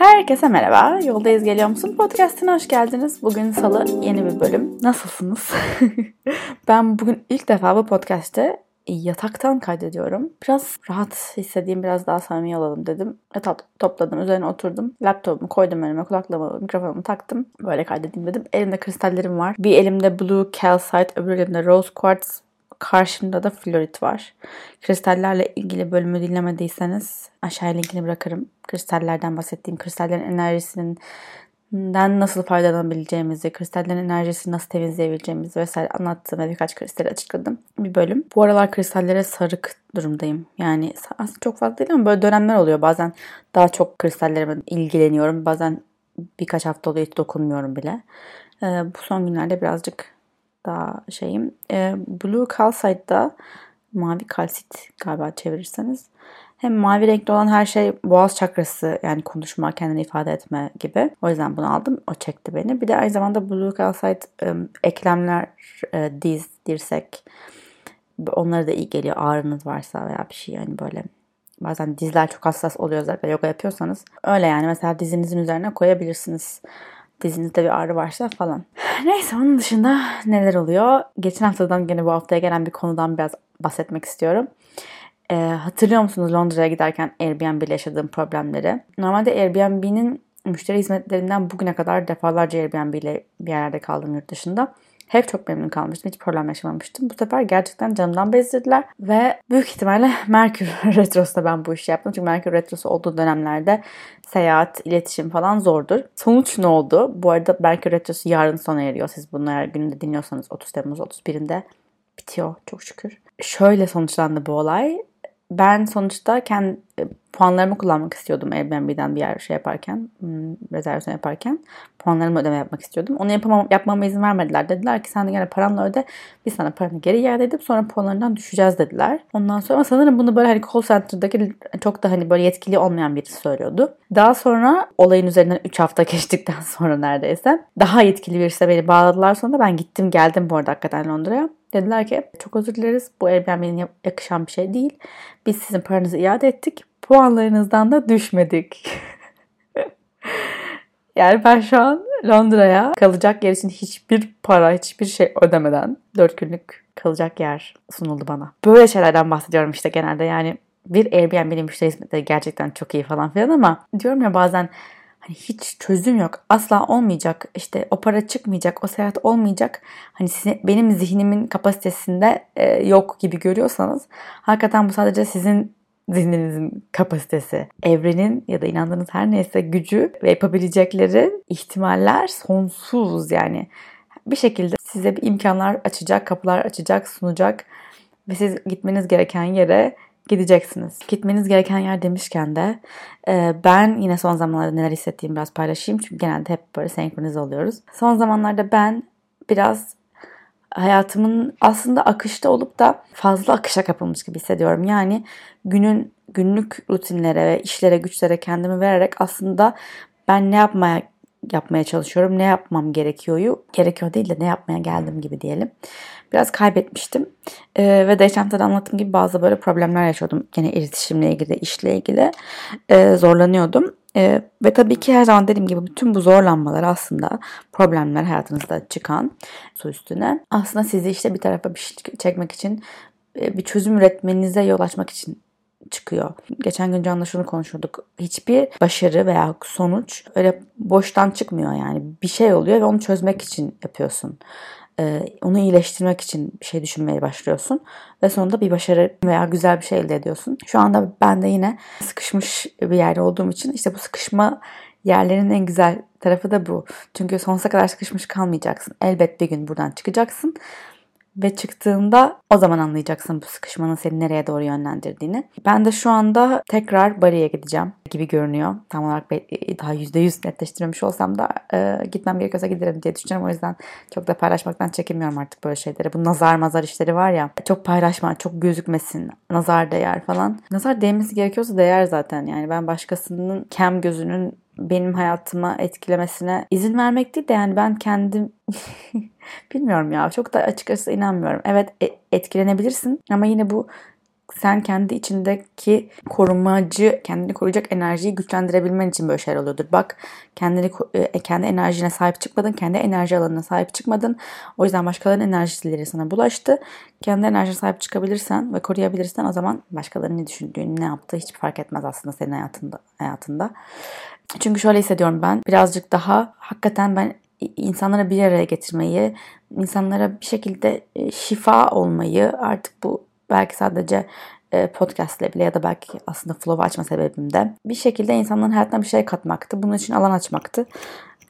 Herkese merhaba. Yoldayız geliyor musun? Podcast'ine hoş geldiniz. Bugün salı yeni bir bölüm. Nasılsınız? ben bugün ilk defa bu podcast'te yataktan kaydediyorum. Biraz rahat hissedeyim, biraz daha samimi olalım dedim. Yatak topladım, üzerine oturdum. Laptopumu koydum önüme, kulaklığımı, mikrofonumu taktım. Böyle kaydedeyim dedim. Elimde kristallerim var. Bir elimde Blue Calcite, öbür elimde Rose Quartz Karşımda da florit var. Kristallerle ilgili bölümü dinlemediyseniz aşağıya linkini bırakırım. Kristallerden bahsettiğim, kristallerin enerjisinin nasıl faydalanabileceğimizi, kristallerin enerjisini nasıl temizleyebileceğimizi vesaire anlattığım ve birkaç kristali açıkladım bir bölüm. Bu aralar kristallere sarık durumdayım. Yani aslında çok fazla değil ama böyle dönemler oluyor. Bazen daha çok kristallerime ilgileniyorum. Bazen birkaç hafta oluyor hiç dokunmuyorum bile. Ee, bu son günlerde birazcık daha şeyim. E, Blue Calcite'da mavi kalsit galiba çevirirseniz. Hem mavi renkli olan her şey boğaz çakrası yani konuşma, kendini ifade etme gibi. O yüzden bunu aldım. O çekti beni. Bir de aynı zamanda Blue Calcite e, eklemler, e, diz, dirsek onlara da iyi geliyor. Ağrınız varsa veya bir şey yani böyle bazen dizler çok hassas oluyor özellikle yoga yapıyorsanız. Öyle yani mesela dizinizin üzerine koyabilirsiniz dizinizde bir ağrı varsa falan. Neyse onun dışında neler oluyor? Geçen haftadan gene bu haftaya gelen bir konudan biraz bahsetmek istiyorum. Ee, hatırlıyor musunuz Londra'ya giderken Airbnb ile yaşadığım problemleri? Normalde Airbnb'nin müşteri hizmetlerinden bugüne kadar defalarca Airbnb ile bir yerlerde kaldım yurt dışında. Hep çok memnun kalmıştım. Hiç problem yaşamamıştım. Bu sefer gerçekten canımdan bezdirdiler. Ve büyük ihtimalle Merkür Retrosu'da ben bu işi yaptım. Çünkü Merkür Retrosu olduğu dönemlerde seyahat, iletişim falan zordur. Sonuç ne oldu? Bu arada Merkür Retrosu yarın sona eriyor. Siz bunu eğer gününde dinliyorsanız 30 Temmuz 31'inde bitiyor çok şükür. Şöyle sonuçlandı bu olay ben sonuçta kendi puanlarımı kullanmak istiyordum Airbnb'den bir yer şey yaparken, hmm, rezervasyon yaparken. Puanlarımı ödeme yapmak istiyordum. Onu yapamam, yapmama izin vermediler. Dediler ki sen de gene paranla öde. Biz sana paranı geri iade edip sonra puanlarından düşeceğiz dediler. Ondan sonra sanırım bunu böyle hani call center'daki çok da hani böyle yetkili olmayan birisi söylüyordu. Daha sonra olayın üzerinden 3 hafta geçtikten sonra neredeyse daha yetkili birisi beni bağladılar. Sonra ben gittim geldim bu arada hakikaten Londra'ya. Dediler ki çok özür dileriz bu Airbnb'nin yakışan bir şey değil. Biz sizin paranızı iade ettik. Puanlarınızdan da düşmedik. yani ben şu an Londra'ya kalacak yer için hiçbir para, hiçbir şey ödemeden 4 günlük kalacak yer sunuldu bana. Böyle şeylerden bahsediyorum işte genelde yani bir Airbnb'nin müşteri hizmetleri gerçekten çok iyi falan filan ama diyorum ya bazen hani hiç çözüm yok. Asla olmayacak. İşte o para çıkmayacak. O seyahat olmayacak. Hani size, benim zihnimin kapasitesinde e, yok gibi görüyorsanız hakikaten bu sadece sizin zihninizin kapasitesi. Evrenin ya da inandığınız her neyse gücü ve yapabilecekleri ihtimaller sonsuz yani. Bir şekilde size bir imkanlar açacak, kapılar açacak, sunacak ve siz gitmeniz gereken yere gideceksiniz. Gitmeniz gereken yer demişken de e, ben yine son zamanlarda neler hissettiğimi biraz paylaşayım. Çünkü genelde hep böyle senkronize oluyoruz. Son zamanlarda ben biraz hayatımın aslında akışta olup da fazla akışa kapılmış gibi hissediyorum. Yani günün günlük rutinlere ve işlere güçlere kendimi vererek aslında ben ne yapmaya yapmaya çalışıyorum, ne yapmam gerekiyor, gerekiyor değil de ne yapmaya geldim gibi diyelim biraz kaybetmiştim. Ee, ve geçen de anlattığım gibi bazı böyle problemler yaşıyordum. Yine iletişimle ilgili, işle ilgili ee, zorlanıyordum. Ee, ve tabii ki her zaman dediğim gibi bütün bu zorlanmalar aslında problemler hayatınızda çıkan su üstüne. Aslında sizi işte bir tarafa bir şey çekmek için e, bir çözüm üretmenize yol açmak için çıkıyor. Geçen gün Can'la şunu konuşurduk. Hiçbir başarı veya sonuç öyle boştan çıkmıyor yani. Bir şey oluyor ve onu çözmek için yapıyorsun. E, onu iyileştirmek için bir şey düşünmeye başlıyorsun ve sonunda bir başarı veya güzel bir şey elde ediyorsun. Şu anda ben de yine sıkışmış bir yerde olduğum için işte bu sıkışma yerlerinin en güzel tarafı da bu. Çünkü sonsuza kadar sıkışmış kalmayacaksın. Elbet bir gün buradan çıkacaksın ve çıktığında o zaman anlayacaksın bu sıkışmanın seni nereye doğru yönlendirdiğini. Ben de şu anda tekrar Bari'ye gideceğim gibi görünüyor. Tam olarak daha %100 netleştirmemiş olsam da e, gitmem gerekiyorsa giderim diye düşünüyorum. O yüzden çok da paylaşmaktan çekinmiyorum artık böyle şeyleri. Bu nazar mazar işleri var ya çok paylaşma, çok gözükmesin, nazar değer falan. Nazar değmesi gerekiyorsa değer zaten yani. Ben başkasının kem gözünün benim hayatıma etkilemesine izin vermek değil de yani ben kendim bilmiyorum ya çok da açıkçası inanmıyorum. Evet e, etkilenebilirsin ama yine bu sen kendi içindeki korumacı, kendini koruyacak enerjiyi güçlendirebilmen için böyle şeyler oluyordur. Bak kendini e, kendi enerjine sahip çıkmadın, kendi enerji alanına sahip çıkmadın. O yüzden başkalarının enerjileri sana bulaştı. Kendi enerjine sahip çıkabilirsen ve koruyabilirsen o zaman başkalarının ne düşündüğünü, ne yaptığı hiç fark etmez aslında senin hayatında. hayatında. Çünkü şöyle hissediyorum ben birazcık daha hakikaten ben insanlara bir araya getirmeyi, insanlara bir şekilde e, şifa olmayı artık bu belki sadece e, podcast ile bile ya da belki aslında flow açma sebebim de bir şekilde insanların hayatına bir şey katmaktı. Bunun için alan açmaktı.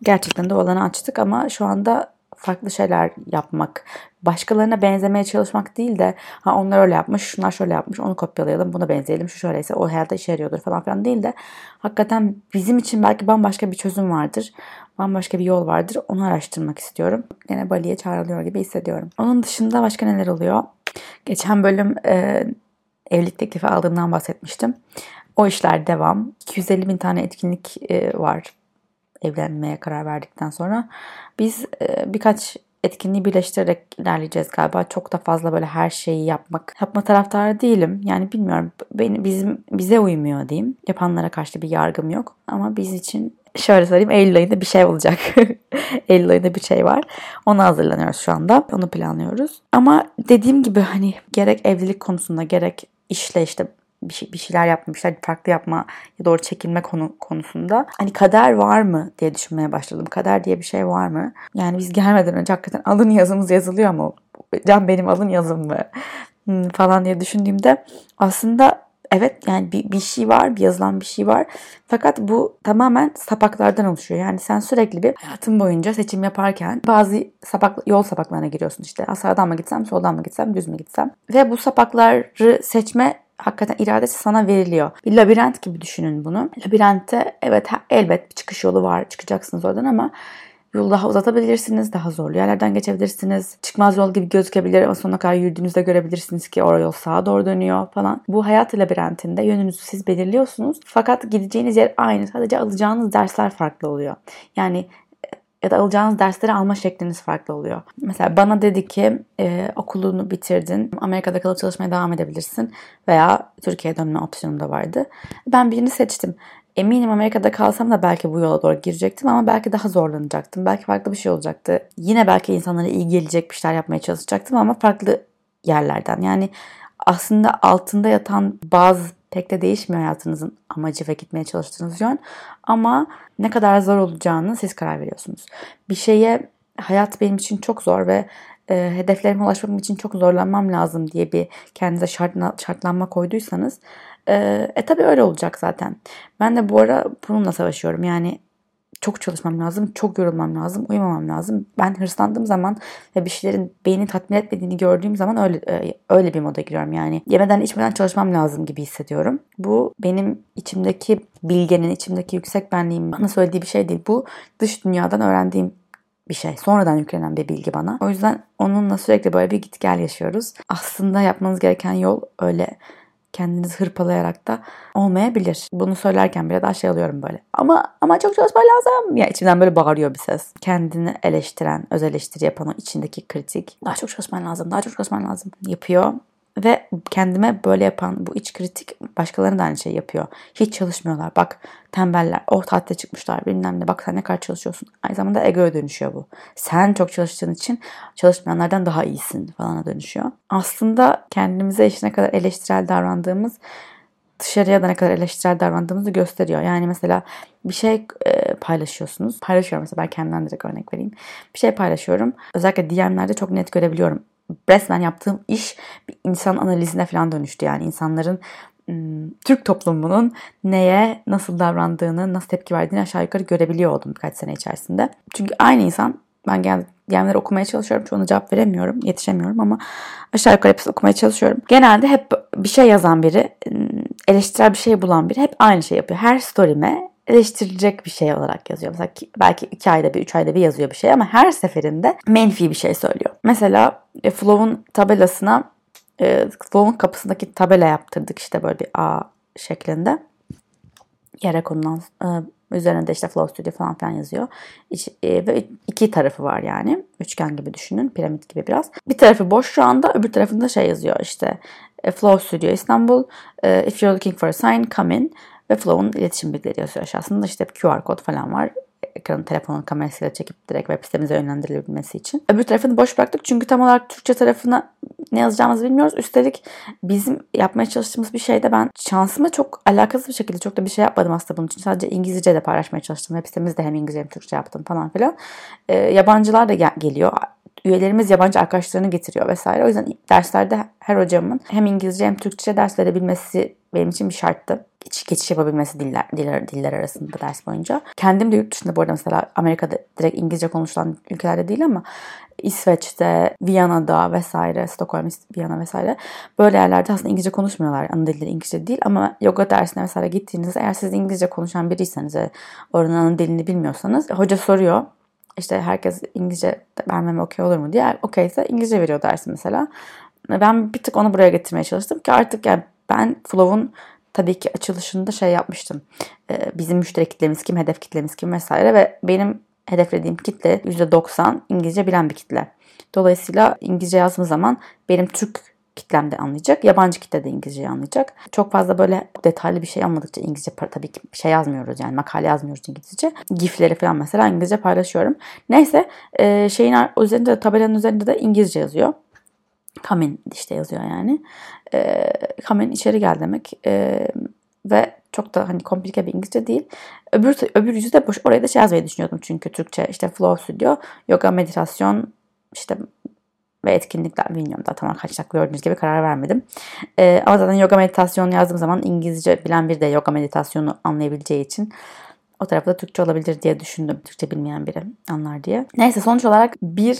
Gerçekten de o alanı açtık ama şu anda farklı şeyler yapmak, başkalarına benzemeye çalışmak değil de ha onlar öyle yapmış, şunlar şöyle yapmış, onu kopyalayalım, buna benzeyelim, şu şöyleyse o hayatta işe yarıyordur falan filan değil de hakikaten bizim için belki bambaşka bir çözüm vardır. Bambaşka bir yol vardır. Onu araştırmak istiyorum. Yine Bali'ye çağrılıyor gibi hissediyorum. Onun dışında başka neler oluyor? Geçen bölüm e, evlilik teklifi aldığımdan bahsetmiştim. O işler devam. 250 bin tane etkinlik e, var evlenmeye karar verdikten sonra. Biz e, birkaç etkinliği birleştirerek ilerleyeceğiz galiba. Çok da fazla böyle her şeyi yapmak, yapma taraftarı değilim. Yani bilmiyorum. Benim, bizim bize uymuyor diyeyim. Yapanlara karşı bir yargım yok. Ama biz için şöyle söyleyeyim Eylül ayında bir şey olacak. Eylül ayında bir şey var. Ona hazırlanıyoruz şu anda. Onu planlıyoruz. Ama dediğim gibi hani gerek evlilik konusunda gerek işle işte bir, şey, bir şeyler şeyler farklı yapma ya doğru çekilme konu konusunda hani kader var mı diye düşünmeye başladım. Kader diye bir şey var mı? Yani biz gelmeden önce hakikaten alın yazımız yazılıyor mu? Can benim alın yazım mı? Hmm, falan diye düşündüğümde aslında evet yani bir, bir şey var, bir yazılan bir şey var. Fakat bu tamamen sapaklardan oluşuyor. Yani sen sürekli bir hayatın boyunca seçim yaparken bazı sapak, yol sapaklarına giriyorsun işte. Sağdan mı gitsem, soldan mı gitsem, düz mü gitsem. Ve bu sapakları seçme hakikaten iradesi sana veriliyor. Bir labirent gibi düşünün bunu. Labirentte evet elbet bir çıkış yolu var. Çıkacaksınız oradan ama Yolu daha uzatabilirsiniz, daha zorlu yerlerden geçebilirsiniz. Çıkmaz yol gibi gözükebilir ama sonuna kadar yürüdüğünüzde görebilirsiniz ki oraya yol sağa doğru dönüyor falan. Bu hayat labirentinde yönünüzü siz belirliyorsunuz. Fakat gideceğiniz yer aynı. Sadece alacağınız dersler farklı oluyor. Yani ya da alacağınız dersleri alma şekliniz farklı oluyor. Mesela bana dedi ki e, okulunu bitirdin, Amerika'da kalıp çalışmaya devam edebilirsin veya Türkiye'ye dönme opsiyonum da vardı. Ben birini seçtim. Eminim Amerika'da kalsam da belki bu yola doğru girecektim ama belki daha zorlanacaktım. Belki farklı bir şey olacaktı. Yine belki insanlara iyi gelecek bir şeyler yapmaya çalışacaktım ama farklı yerlerden. Yani aslında altında yatan bazı pek de değişmiyor hayatınızın amacı ve gitmeye çalıştığınız yön. Ama ne kadar zor olacağını siz karar veriyorsunuz. Bir şeye hayat benim için çok zor ve e, hedeflerime ulaşmam için çok zorlanmam lazım diye bir kendinize şartla, şartlanma koyduysanız e, e tabii öyle olacak zaten. Ben de bu ara bununla savaşıyorum. Yani çok çalışmam lazım, çok yorulmam lazım, uyumamam lazım. Ben hırslandığım zaman ve bir şeylerin beyni tatmin etmediğini gördüğüm zaman öyle e, öyle bir moda giriyorum. Yani yemeden içmeden çalışmam lazım gibi hissediyorum. Bu benim içimdeki bilgenin, içimdeki yüksek benliğim bana söylediği bir şey değil. Bu dış dünyadan öğrendiğim bir şey. Sonradan yüklenen bir bilgi bana. O yüzden onunla sürekli böyle bir git gel yaşıyoruz. Aslında yapmanız gereken yol öyle kendinizi hırpalayarak da olmayabilir. Bunu söylerken bile daha şey alıyorum böyle. Ama ama çok çalışma lazım. Ya içimden böyle bağırıyor bir ses. Kendini eleştiren, öz eleştiri yapan o içindeki kritik. Daha çok çalışman lazım, daha çok çalışman lazım yapıyor. Ve kendime böyle yapan bu iç kritik başkalarına da aynı şey yapıyor. Hiç çalışmıyorlar. Bak tembeller. Oh tatile çıkmışlar bilmem ne. Bak sen ne kadar çalışıyorsun. Aynı zamanda egoya dönüşüyor bu. Sen çok çalıştığın için çalışmayanlardan daha iyisin falana dönüşüyor. Aslında kendimize işte ne kadar eleştirel davrandığımız dışarıya da ne kadar eleştirel davrandığımızı gösteriyor. Yani mesela bir şey e, paylaşıyorsunuz. Paylaşıyorum mesela ben kendimden direkt örnek vereyim. Bir şey paylaşıyorum. Özellikle DM'lerde çok net görebiliyorum resmen yaptığım iş bir insan analizine falan dönüştü. Yani insanların Türk toplumunun neye nasıl davrandığını, nasıl tepki verdiğini aşağı yukarı görebiliyor oldum birkaç sene içerisinde. Çünkü aynı insan ben genelde DM'leri okumaya çalışıyorum. Çoğuna cevap veremiyorum. Yetişemiyorum ama aşağı yukarı hepsini okumaya çalışıyorum. Genelde hep bir şey yazan biri, eleştirel bir şey bulan biri hep aynı şey yapıyor. Her story'me eleştirilecek bir şey olarak yazıyor. Mesela belki iki ayda bir, üç ayda bir yazıyor bir şey ama her seferinde menfi bir şey söylüyor. Mesela e, Flow'un tabelasına e, Flow'un kapısındaki tabela yaptırdık işte böyle bir A şeklinde. Yere konulan e, Üzerinde işte Flow Studio falan filan yazıyor. İç, e, ve iki tarafı var yani. Üçgen gibi düşünün. Piramit gibi biraz. Bir tarafı boş şu anda. Öbür tarafında şey yazıyor işte. E, Flow Studio İstanbul. E, if you're looking for a sign, come in. Ve Flow'un iletişim bilgileri yazıyor aşağısında. işte QR kod falan var ekranı telefonun kamerasıyla çekip direkt web sitemize yönlendirilebilmesi için. Öbür tarafını boş bıraktık çünkü tam olarak Türkçe tarafına ne yazacağımızı bilmiyoruz. Üstelik bizim yapmaya çalıştığımız bir şeyde ben şansıma çok alakasız bir şekilde çok da bir şey yapmadım aslında bunun için. Sadece İngilizce de paylaşmaya çalıştım. Web sitemizde hem İngilizce hem Türkçe yaptım falan filan. Ee, yabancılar da gel- geliyor üyelerimiz yabancı arkadaşlarını getiriyor vesaire. O yüzden derslerde her hocamın hem İngilizce hem Türkçe ders verebilmesi benim için bir şarttı. Geç, geçiş yapabilmesi diller, diller, diller arasında ders boyunca. Kendim de yurt dışında bu arada mesela Amerika'da direkt İngilizce konuşulan ülkelerde değil ama İsveç'te, Viyana'da vesaire, Stockholm, Viyana vesaire böyle yerlerde aslında İngilizce konuşmuyorlar. Ana dilleri İngilizce değil ama yoga dersine mesela gittiğinizde eğer siz İngilizce konuşan biriyseniz oranın ana dilini bilmiyorsanız hoca soruyor işte herkes İngilizce vermeme okey olur mu diye. Okeyse İngilizce veriyor dersi mesela. Ben bir tık onu buraya getirmeye çalıştım ki artık yani ben Flow'un tabii ki açılışında şey yapmıştım. Ee, bizim müşteri kitlemiz kim, hedef kitlemiz kim vesaire ve benim hedeflediğim kitle %90 İngilizce bilen bir kitle. Dolayısıyla İngilizce yazdığım zaman benim Türk kitlem de anlayacak. Yabancı kitle de İngilizceyi anlayacak. Çok fazla böyle detaylı bir şey anladıkça İngilizce tabii ki şey yazmıyoruz yani makale yazmıyoruz İngilizce. GIF'leri falan mesela İngilizce paylaşıyorum. Neyse e, şeyin üzerinde de tabelanın üzerinde de İngilizce yazıyor. Come in işte yazıyor yani. E, come in içeri gel demek. E, ve çok da hani komplike bir İngilizce değil. Öbür öbür yüzü de boş. Oraya da şey yazmayı düşünüyordum çünkü Türkçe işte flow studio, yoga meditasyon, işte ve etkinlikler bilmiyorum da tam dakika gördüğünüz gibi karar vermedim. Ee, ama zaten yoga meditasyonu yazdığım zaman İngilizce bilen bir de yoga meditasyonu anlayabileceği için o tarafta Türkçe olabilir diye düşündüm. Türkçe bilmeyen biri anlar diye. Neyse sonuç olarak bir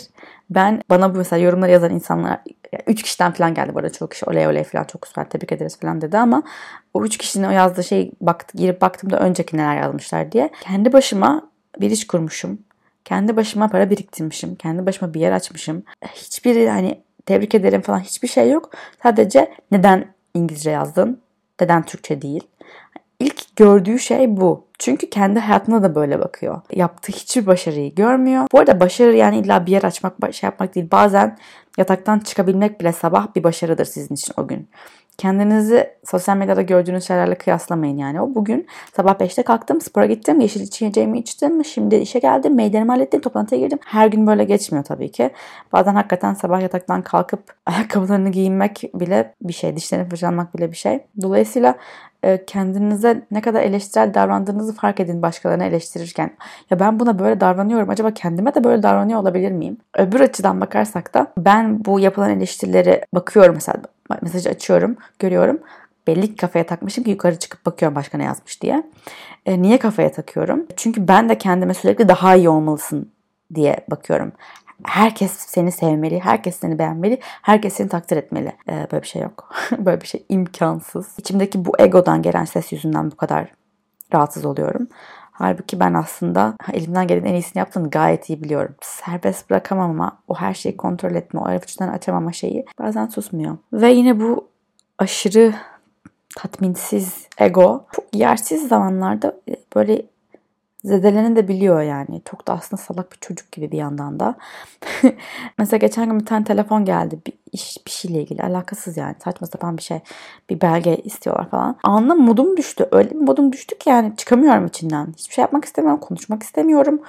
ben bana bu mesela yorumları yazan insanlar üç kişiden falan geldi bu arada çok kişi oley oley falan çok süper tebrik ederiz falan dedi ama o üç kişinin o yazdığı şey baktı, girip baktığımda önceki neler yazmışlar diye. Kendi başıma bir iş kurmuşum kendi başıma para biriktirmişim. Kendi başıma bir yer açmışım. Hiçbiri hani tebrik ederim falan hiçbir şey yok. Sadece neden İngilizce yazdın? Neden Türkçe değil? İlk gördüğü şey bu. Çünkü kendi hayatına da böyle bakıyor. Yaptığı hiçbir başarıyı görmüyor. Bu arada başarı yani illa bir yer açmak, şey yapmak değil. Bazen yataktan çıkabilmek bile sabah bir başarıdır sizin için o gün. Kendinizi sosyal medyada gördüğünüz şeylerle kıyaslamayın yani. O bugün sabah 5'te kalktım, spora gittim, yeşil içeceğimi içtim, şimdi işe geldim, meydanımı hallettim, toplantıya girdim. Her gün böyle geçmiyor tabii ki. Bazen hakikaten sabah yataktan kalkıp ayakkabılarını giyinmek bile bir şey, dişlerini fırçalamak bile bir şey. Dolayısıyla e, kendinize ne kadar eleştirel davrandığınızı fark edin başkalarına eleştirirken. Ya ben buna böyle davranıyorum. Acaba kendime de böyle davranıyor olabilir miyim? Öbür açıdan bakarsak da ben bu yapılan eleştirileri bakıyorum mesela mesajı açıyorum, görüyorum. Belli ki kafaya takmışım ki yukarı çıkıp bakıyorum başka ne yazmış diye. E, niye kafaya takıyorum? Çünkü ben de kendime sürekli daha iyi olmalısın diye bakıyorum. Herkes seni sevmeli, herkes seni beğenmeli, herkes seni takdir etmeli. Ee, böyle bir şey yok. böyle bir şey imkansız. İçimdeki bu egodan gelen ses yüzünden bu kadar rahatsız oluyorum. Halbuki ben aslında elimden gelen en iyisini yaptığını gayet iyi biliyorum. Serbest bırakamama, o her şeyi kontrol etme, o avuçtan açamama şeyi bazen susmuyor. Ve yine bu aşırı tatminsiz ego çok yersiz zamanlarda e, böyle zedeleni de biliyor yani. Çok da aslında salak bir çocuk gibi bir yandan da. Mesela geçen gün bir tane telefon geldi. Bir iş bir şeyle ilgili alakasız yani. Saçma sapan bir şey. Bir belge istiyorlar falan. Anla modum düştü. Öyle bir modum düştü ki yani çıkamıyorum içinden. Hiçbir şey yapmak istemiyorum. Konuşmak istemiyorum.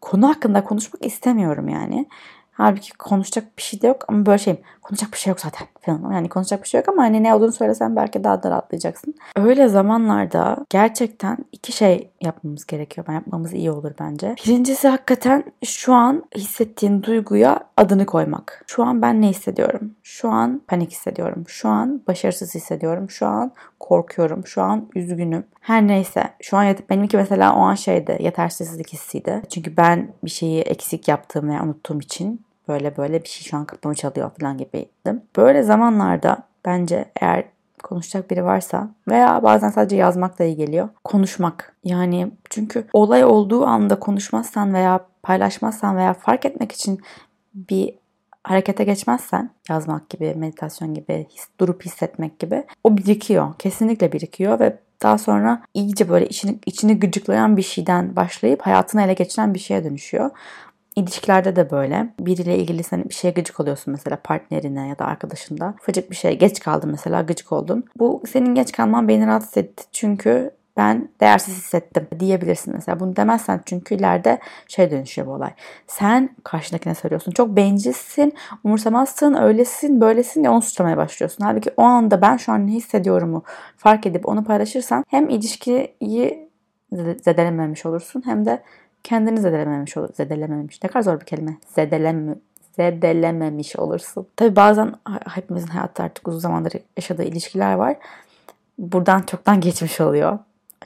Konu hakkında konuşmak istemiyorum yani. Halbuki konuşacak bir şey de yok ama böyle şeyim. Konuşacak bir şey yok zaten falan. Yani konuşacak bir şey yok ama hani ne olduğunu söylesen belki daha da rahatlayacaksın. Öyle zamanlarda gerçekten iki şey yapmamız gerekiyor. Ben yapmamız iyi olur bence. Birincisi hakikaten şu an hissettiğin duyguya adını koymak. Şu an ben ne hissediyorum? Şu an panik hissediyorum. Şu an başarısız hissediyorum. Şu an korkuyorum. Şu an üzgünüm. Her neyse. Şu an benimki mesela o an şeydi. Yetersizlik hissiydi. Çünkü ben bir şeyi eksik yaptığım veya unuttuğum için böyle böyle bir şey şu an kapımı çalıyor falan gibiydim. Böyle zamanlarda bence eğer konuşacak biri varsa veya bazen sadece yazmakla iyi geliyor. Konuşmak. Yani çünkü olay olduğu anda konuşmazsan veya paylaşmazsan veya fark etmek için bir harekete geçmezsen yazmak gibi, meditasyon gibi, his, durup hissetmek gibi o birikiyor. Kesinlikle birikiyor ve Daha sonra iyice böyle içini, içini gıcıklayan bir şeyden başlayıp hayatını ele geçiren bir şeye dönüşüyor. İlişkilerde de böyle. Biriyle ilgili sen bir şeye gıcık oluyorsun mesela partnerine ya da arkadaşında. Ufacık bir şeye geç kaldın mesela gıcık oldun. Bu senin geç kalman beni rahatsız etti. Çünkü ben değersiz hissettim diyebilirsin mesela. Bunu demezsen çünkü ileride şey dönüşüyor bu olay. Sen karşındakine söylüyorsun. Çok bencilsin, umursamazsın, öylesin, böylesin diye onu suçlamaya başlıyorsun. Halbuki o anda ben şu an ne hissediyorumu fark edip onu paylaşırsan hem ilişkiyi zedelememiş olursun hem de kendini zedelememiş olur. Zedelememiş. Ne kadar zor bir kelime. Zedeleme, zedelememiş olursun. Tabi bazen hepimizin hayatta artık uzun zamandır yaşadığı ilişkiler var. Buradan çoktan geçmiş oluyor.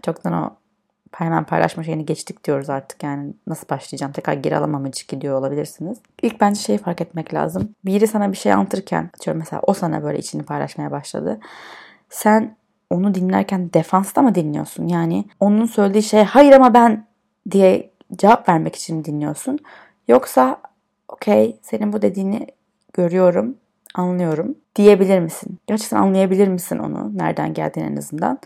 Çoktan o hemen paylaşma şeyini geçtik diyoruz artık yani nasıl başlayacağım tekrar geri alamam ilişki diyor olabilirsiniz. İlk bence şeyi fark etmek lazım. Biri sana bir şey anlatırken atıyorum mesela o sana böyle içini paylaşmaya başladı. Sen onu dinlerken defansta mı dinliyorsun? Yani onun söylediği şey hayır ama ben diye cevap vermek için dinliyorsun? Yoksa okey senin bu dediğini görüyorum, anlıyorum diyebilir misin? Gerçekten anlayabilir misin onu? Nereden geldiğini en azından.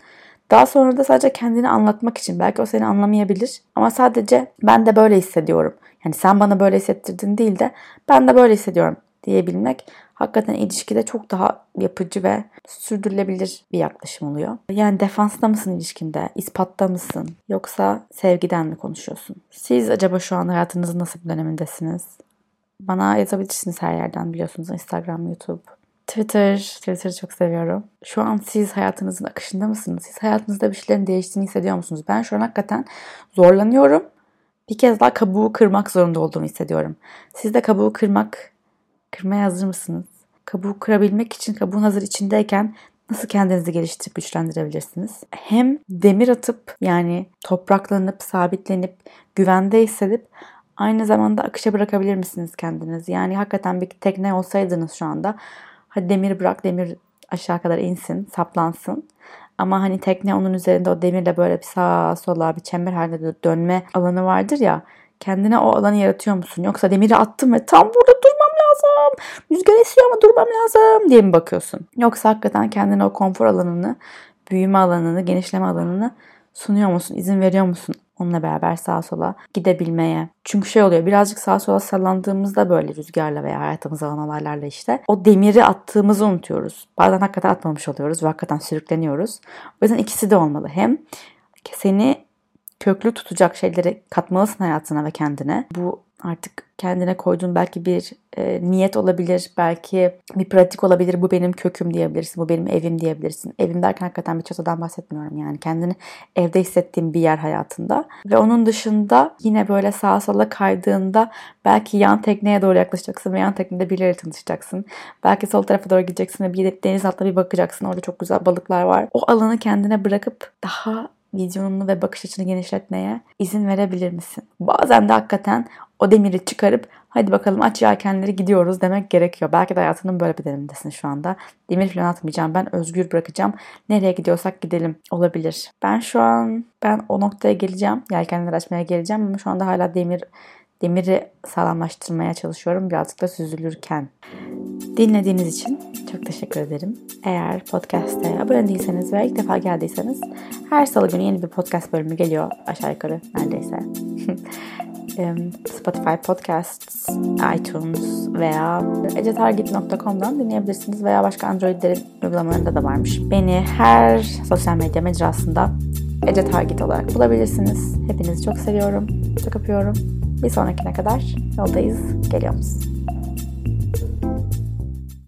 Daha sonra da sadece kendini anlatmak için belki o seni anlamayabilir ama sadece ben de böyle hissediyorum. Yani sen bana böyle hissettirdin değil de ben de böyle hissediyorum diyebilmek hakikaten ilişkide çok daha yapıcı ve sürdürülebilir bir yaklaşım oluyor. Yani defansta mısın ilişkinde? ispatta mısın? Yoksa sevgiden mi konuşuyorsun? Siz acaba şu an hayatınızın nasıl bir dönemindesiniz? Bana yazabilirsiniz her yerden biliyorsunuz. Instagram, YouTube. Twitter, Twitter'ı çok seviyorum. Şu an siz hayatınızın akışında mısınız? Siz hayatınızda bir şeylerin değiştiğini hissediyor musunuz? Ben şu an hakikaten zorlanıyorum. Bir kez daha kabuğu kırmak zorunda olduğumu hissediyorum. Siz de kabuğu kırmak, kırmaya hazır mısınız? Kabuğu kırabilmek için kabuğun hazır içindeyken nasıl kendinizi geliştirip güçlendirebilirsiniz? Hem demir atıp yani topraklanıp, sabitlenip, güvende hissedip aynı zamanda akışa bırakabilir misiniz kendinizi? Yani hakikaten bir tekne olsaydınız şu anda Hadi demir bırak demir aşağı kadar insin, saplansın. Ama hani tekne onun üzerinde o demirle böyle bir sağa sola bir çember halinde dönme alanı vardır ya. Kendine o alanı yaratıyor musun? Yoksa demiri attım ve tam burada durmam lazım. Rüzgar esiyor ama durmam lazım diye mi bakıyorsun? Yoksa hakikaten kendine o konfor alanını, büyüme alanını, genişleme alanını sunuyor musun? İzin veriyor musun? onunla beraber sağa sola gidebilmeye. Çünkü şey oluyor birazcık sağa sola sallandığımızda böyle rüzgarla veya hayatımıza alan olaylarla işte o demiri attığımızı unutuyoruz. Bazen hakikaten atmamış oluyoruz ve hakikaten sürükleniyoruz. O yüzden ikisi de olmalı. Hem seni köklü tutacak şeyleri katmalısın hayatına ve kendine. Bu artık kendine koyduğun belki bir e, niyet olabilir, belki bir pratik olabilir. Bu benim köküm diyebilirsin, bu benim evim diyebilirsin. Evim derken hakikaten bir çatıdan bahsetmiyorum yani. Kendini evde hissettiğin bir yer hayatında. Ve onun dışında yine böyle sağa sola kaydığında belki yan tekneye doğru yaklaşacaksın ve yan teknede birileri tanışacaksın. Belki sol tarafa doğru gideceksin ve bir deniz altına bir bakacaksın. Orada çok güzel balıklar var. O alanı kendine bırakıp daha vizyonunu ve bakış açını genişletmeye izin verebilir misin? Bazen de hakikaten o demiri çıkarıp hadi bakalım aç yelkenleri gidiyoruz demek gerekiyor. Belki de hayatının böyle bir dönemindesin şu anda. Demir falan atmayacağım ben özgür bırakacağım. Nereye gidiyorsak gidelim olabilir. Ben şu an ben o noktaya geleceğim. Yelkenleri açmaya geleceğim ama şu anda hala demir demiri sağlamlaştırmaya çalışıyorum birazcık da süzülürken. Dinlediğiniz için çok teşekkür ederim. Eğer podcast'e abone değilseniz ve ilk defa geldiyseniz her salı günü yeni bir podcast bölümü geliyor aşağı yukarı neredeyse. Spotify Podcasts, iTunes veya ecetargit.com'dan dinleyebilirsiniz veya başka Android'lerin uygulamalarında da varmış. Beni her sosyal medya mecrasında Ece Target olarak bulabilirsiniz. Hepinizi çok seviyorum. Çok öpüyorum. Bir sonrakine kadar yoldayız. Geliyoruz.